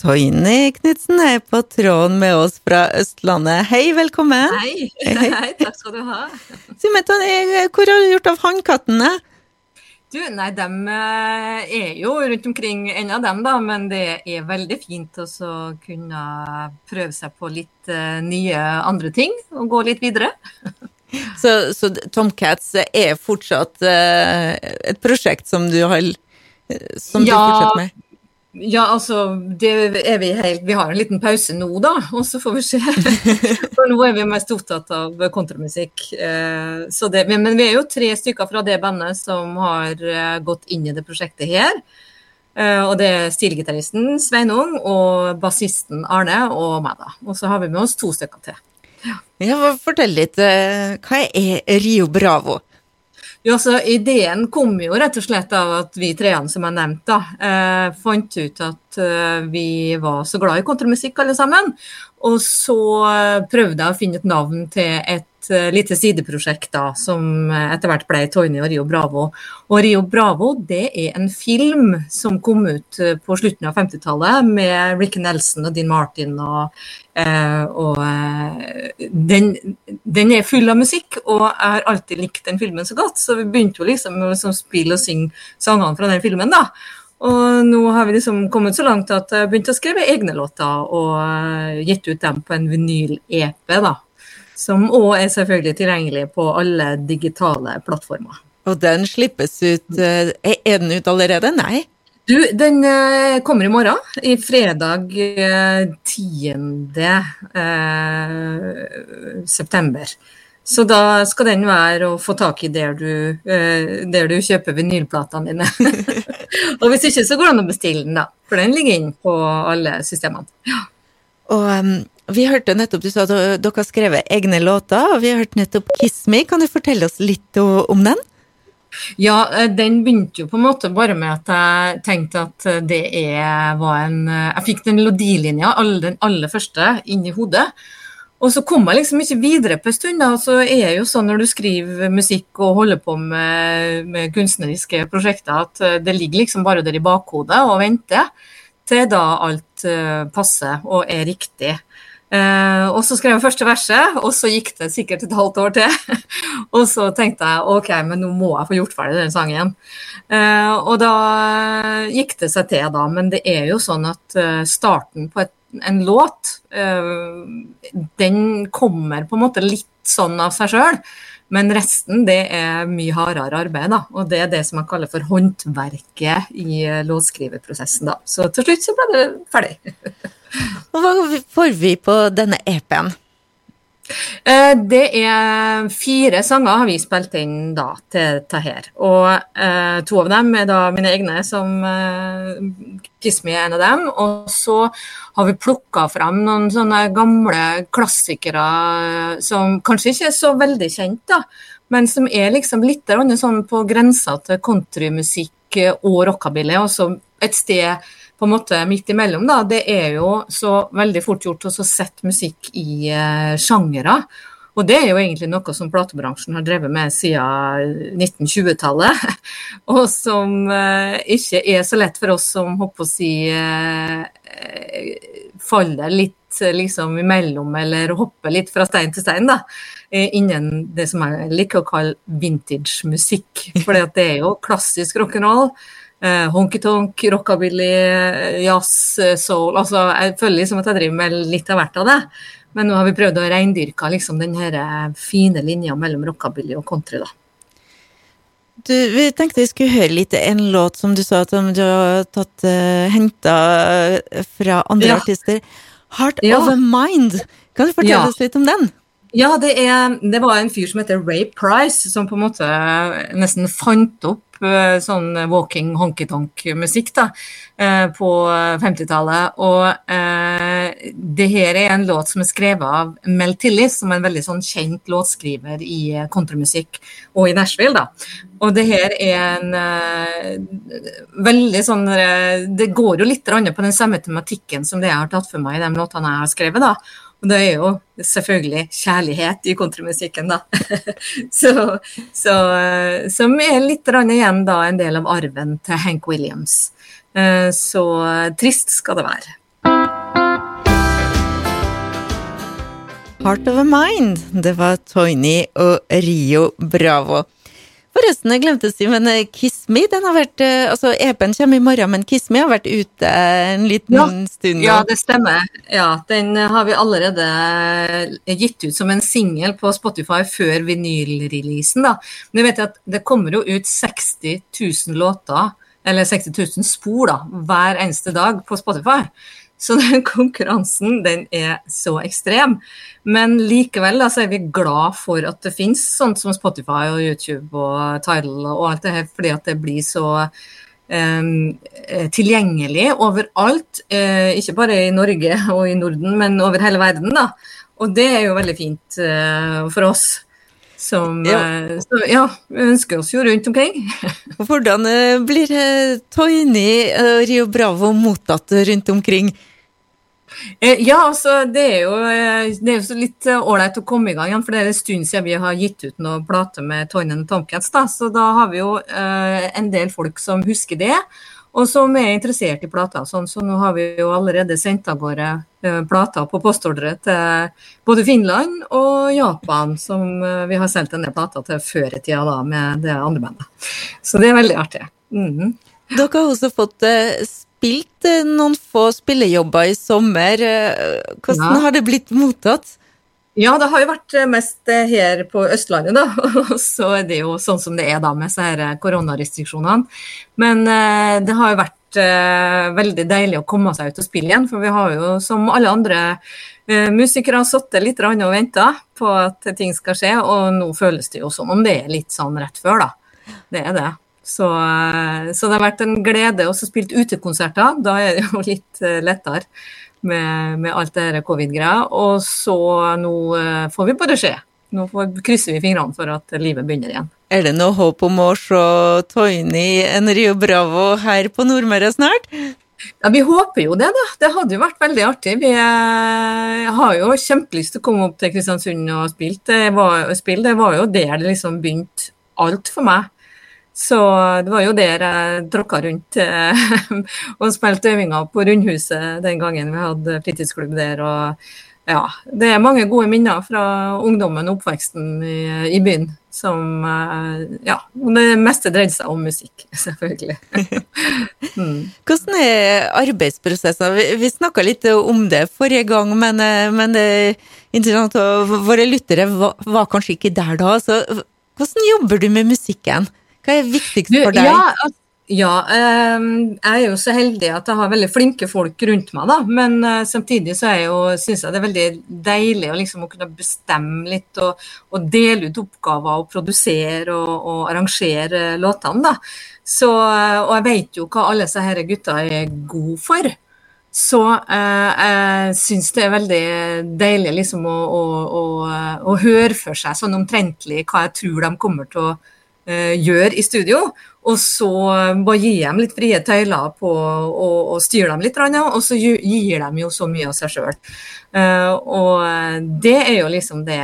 Toini Knutsen er på tråden med oss fra Østlandet. Hei, velkommen. Hei, Hei takk skal du ha. Si meg, Tony, hvor har du gjort av hannkattene? Du, nei, de eh, er jo rundt omkring ennå, dem, da. Men det er veldig fint å kunne prøve seg på litt uh, nye andre ting og gå litt videre. så, så, Tomcats er fortsatt uh, et prosjekt som du har som ja, du fortsetter med? Ja, altså det er vi helt Vi har en liten pause nå, da, og så får vi se. For nå er vi mest opptatt av kontramusikk. Eh, det, men vi er jo tre stykker fra det bandet som har eh, gått inn i det prosjektet her. Eh, og det er stilgitaristen Sveinung og bassisten Arne og meg, da. Og så har vi med oss to stykker til. Ja, ja Fortell litt. Hva er Rio Bravo? Jo, så Ideen kom jo rett og slett av at vi treene som jeg nevnte, eh, fant ut at eh, vi var så glad i kontramusikk alle sammen. Og så eh, prøvde jeg å finne et navn til et uh, lite sideprosjekt da, som etter hvert ble Toyny og Rio Bravo. Og Rio Bravo det er en film som kom ut uh, på slutten av 50-tallet med Rick Nelson og Dean Martin. og, og den, den, er full av musikk, og jeg har alltid likt den filmen så godt, så vi begynte jo liksom å liksom, spille og synge sangene fra den filmen. da. Og nå har vi liksom kommet så langt at jeg begynte å skrive egne låter og gitt ut dem på en vinyl-EP. da. Som òg er selvfølgelig tilgjengelig på alle digitale plattformer. Og den slippes ut eh, Er den ute allerede? Nei? Du, den eh, kommer i morgen. I fredag 10. Eh, september. Så da skal den være å få tak i der du, der du kjøper vinylplatene dine. og hvis ikke, så går det an å bestille den, da. For den ligger inn på alle systemene. Ja. Og um, vi hørte nettopp, Du sa at dere har skrevet egne låter, og vi har hørt nettopp 'Kiss Me'. Kan du fortelle oss litt om den? Ja, eh, den begynte jo på en måte bare med at jeg tenkte at det er, var en Jeg fikk den melodilinja, den aller første, inn i hodet. Og så kom jeg liksom ikke videre på en stund. og så er det jo sånn når du skriver musikk og holder på med, med kunstneriske prosjekter, at det ligger liksom bare der i bakhodet og venter til da alt passer og er riktig. Uh, og så skrev jeg første verset, og så gikk det sikkert et halvt år til. og så tenkte jeg ok, men nå må jeg få gjort ferdig den sangen. Uh, og da gikk det seg til, da. Men det er jo sånn at uh, starten på et, en låt, den kommer på en måte litt sånn av seg sjøl. Men resten det er mye hardere arbeid, da. Og det er det som jeg kaller for håndverket i låtskriverprosessen, da. Så til slutt så ble det ferdig. Og hva får vi på denne EP-en? Eh, det er fire sanger har vi spilt inn da til dette her. Og eh, to av dem er da mine egne, som eh, Kiss er en av dem. Og så har vi plukka frem noen sånne gamle klassikere som kanskje ikke er så veldig kjent, da, men som er liksom litt sånn på grensa til countrymusikk og rockabilly. Også et sted på en måte midt imellom, da, det er jo så veldig fort gjort å sette musikk i eh, sjangere. Og det er jo egentlig noe som platebransjen har drevet med siden 1920-tallet. Og som eh, ikke er så lett for oss som håper å si eh, faller litt liksom imellom, eller hopper litt fra stein til stein, da. Innen det som jeg liker å kalle vintage musikk. For det er jo klassisk rock'n'roll eh, honky-tonk, rockabilly, jazz, soul altså Jeg føler liksom at jeg driver med litt av hvert av det. Men nå har vi prøvd å reindyrke liksom den eh, fine linja mellom rockabilly og country, da. Du, vi tenkte vi skulle høre litt en låt som du sa at du har tatt uh, eh, henta eh, fra andre ja. artister. 'Heart ja. of a Mind'. Kan du fortelle ja. oss litt om den? Ja, det, er, det, var en fyr som heter Ray Price, som på en måte nesten fant opp Eh, sånn walking honky-tonk-musikk da, eh, på 50-tallet. Og eh, det her er en låt som er skrevet av Mel Tillis, som er en veldig sånn kjent låtskriver i countrymusikk og i Nashville. da. Og det her er en eh, veldig sånn Det går jo litt på den samme tematikken som det jeg har tatt for meg i de låtene jeg har skrevet. da. Og det er jo selvfølgelig kjærlighet i kontramusikken, da. så, så, som er litt igjen da en del av arven til Hank Williams. Eh, så trist skal det være. Heart of a Mind, det var Tony og Rio Bravo. Forresten, jeg glemte å si, men eh, Kiss Me, den har vært eh, Altså, EP-en kommer i morgen, men Kiss Me har vært ute en liten ja. stund. Ja, det stemmer. Ja, den har vi allerede gitt ut som en singel på Spotify før vinylreleasen, da. Men jeg vet at det kommer jo ut 60 000 låter, eller 60 000 spor, da, hver eneste dag på Spotify. Så den konkurransen den er så ekstrem. Men likevel da, så er vi glad for at det finnes sånt som Spotify og YouTube og Tidal og alt det her, fordi at det blir så um, tilgjengelig overalt. Uh, ikke bare i Norge og i Norden, men over hele verden. da. Og det er jo veldig fint uh, for oss. Som ja. Så, ja, vi ønsker oss jo rundt omkring. Hvordan blir Toini Rio Bravo mottatt rundt omkring? Eh, ja, altså det er jo, eh, det er jo litt eh, ålreit å komme i gang igjen. For det er en stund siden vi har gitt ut noen plater med Toinen Tomcats. Da, så da har vi jo eh, en del folk som husker det, og som er interessert i plater. Sånn, så nå har vi jo allerede sendt av gårde eh, plater på postordre til både Finland og Japan, som eh, vi har sendt en del plater til før i tida da, med det andre bandet. Så det er veldig artig. Mm -hmm. Dere har også fått spilt eh, noen få spillejobber i sommer. Eh, hvordan ja. har det blitt mottatt? Ja, det har jo vært eh, mest her på Østlandet, da. Og så er det jo sånn som det er da med disse koronarestriksjonene. Men det har jo vært veldig deilig å komme seg ut og spille igjen. For vi har jo som alle andre musikere sittet litt og venta på at ting skal skje, og nå føles det jo som om det er litt sånn rett før, da. Det er det. Så, eh, så, det har vært en glede Også spilt utekonserter. Da er det jo litt eh, lettere med, med alt det covid-greia. Og så nå eh, får vi bare se. Nå får, krysser vi fingrene for at livet begynner igjen. Er det noe håp om å se Toini en Rio Bravo her på Nordmøre snart? Ja, Vi håper jo det, da. Det hadde jo vært veldig artig. Vi har jo kjempelyst til å komme opp til Kristiansund og spille. Det var, spille. Det var jo der det liksom begynte alt for meg. Så det var jo der jeg tråkka rundt eh, og spilte øvinger på Rundhuset den gangen vi hadde fritidsklubb der. og ja, Det er mange gode minner fra ungdommen og oppveksten i, i byen. Som eh, Ja, det meste dreide seg om musikk, selvfølgelig. mm. Hvordan er arbeidsprosessen? Vi, vi snakka litt om det forrige gang, men, eh, men det er interessant. Våre lyttere var, var kanskje ikke der da. Så hvordan jobber du med musikken? Hva er viktigst for deg? Ja, ja um, jeg er jo så heldig at jeg har veldig flinke folk rundt meg, da. Men uh, samtidig så syns jeg det er veldig deilig å, liksom, å kunne bestemme litt og, og, dele ut oppgaver og produsere og, og arrangere låtene, da. Så, uh, og jeg vet jo hva alle disse her gutta er gode for. Så eh, jeg syns det er veldig deilig liksom å, å, å, å høre for seg sånn omtrentlig hva jeg tror de kommer til å gjør i studio. Og så bare gir dem litt frie tøyler på å styre dem litt, og så gir de jo så mye av seg sjøl. Eh, og det er jo liksom det,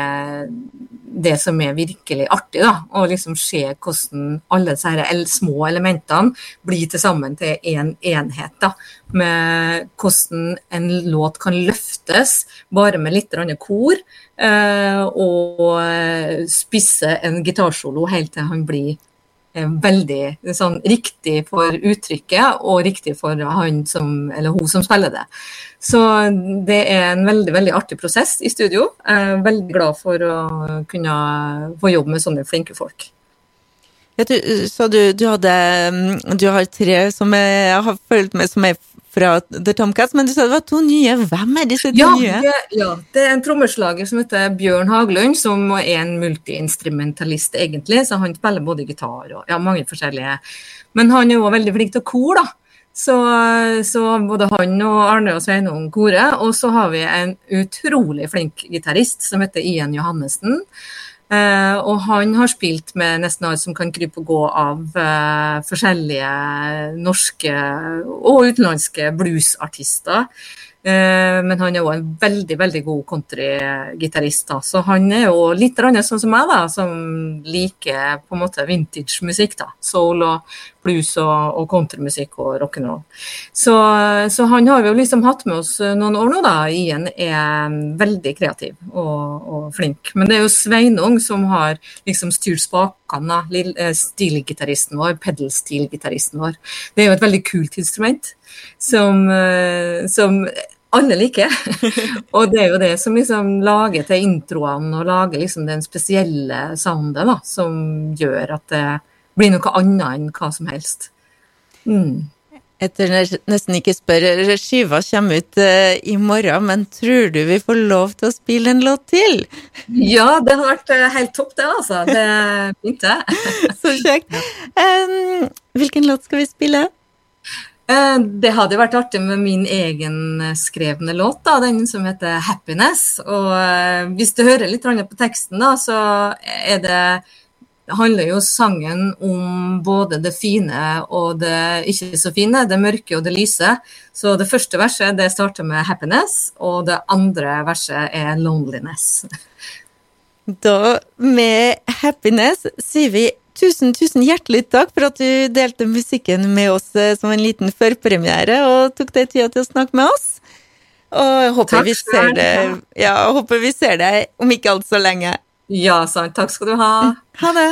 det som er virkelig artig, da. Å liksom se hvordan alle disse små elementene blir til sammen til én en enhet. da, Med hvordan en låt kan løftes bare med litt kor. Eh, og spisse en gitarsolo helt til han blir veldig sånn, riktig for uttrykket og riktig for han som, eller hun som spiller det. Så det er en veldig veldig artig prosess i studio. Jeg er veldig glad for å kunne få jobbe med sånne flinke folk. Ja, du, så du, du, hadde, mm, du har tre som jeg har følt med, som er fra The Tomcats, men du sa det var to nye. Hvem er disse to ja, nye? Det, ja, det er en trommeslager som heter Bjørn Haglund, som er en multiinstrumentalist, egentlig. Så han spiller både gitar og ja, mange forskjellige. Men han er jo veldig flink til kor, da. Så, så, både han og Arne og Sveinung korer. Og så har vi en utrolig flink gitarist som heter Ian Johannessen. Uh, og han har spilt med nesten alt som kan krype og gå av uh, forskjellige norske og utenlandske bluesartister. Uh, men han er òg en veldig veldig god countrygitarist. Så han er jo litt sånn som meg, da, som liker på en måte vintage musikk. da, Soul og blues og, og countrymusikk og rock'n'roll. Så, så han har vi jo liksom hatt med oss noen år nå, da. Ian er veldig kreativ og, og flink. Men det er jo Sveinung som har liksom styrt spakene, eh, stilgitaristen vår, pedal-stilgitaristen vår. Det er jo et veldig kult instrument som, eh, som alle liker. og det er jo det som liksom lager til introene og lager liksom den spesielle sounden da, som gjør at det blir noe annet enn hva som helst. Mm. Etter nesten ikke spørre, skiva kommer ut uh, i morgen, men tror du vi får lov til å spille en låt til? Ja, det har vært uh, helt topp, det, altså. Det det. Så kjekt. Um, hvilken låt skal vi spille? Uh, det hadde vært artig med min egenskrevne låt, da, den som heter 'Happiness'. Og hvis du hører litt på teksten, da, så det handler jo sangen om både det fine og det ikke så fine, det mørke og det lyse. Så det første verset det starter med 'happiness', og det andre verset er 'loneliness'. Da, med 'happiness', sier vi tusen, tusen hjertelig takk for at du delte musikken med oss eh, som en liten førpremiere, og tok deg tida til å snakke med oss. Og jeg håper, vi ser, det, ja, håper vi ser deg om ikke alt så lenge. Ja, sant. Takk skal du ha. Ha det.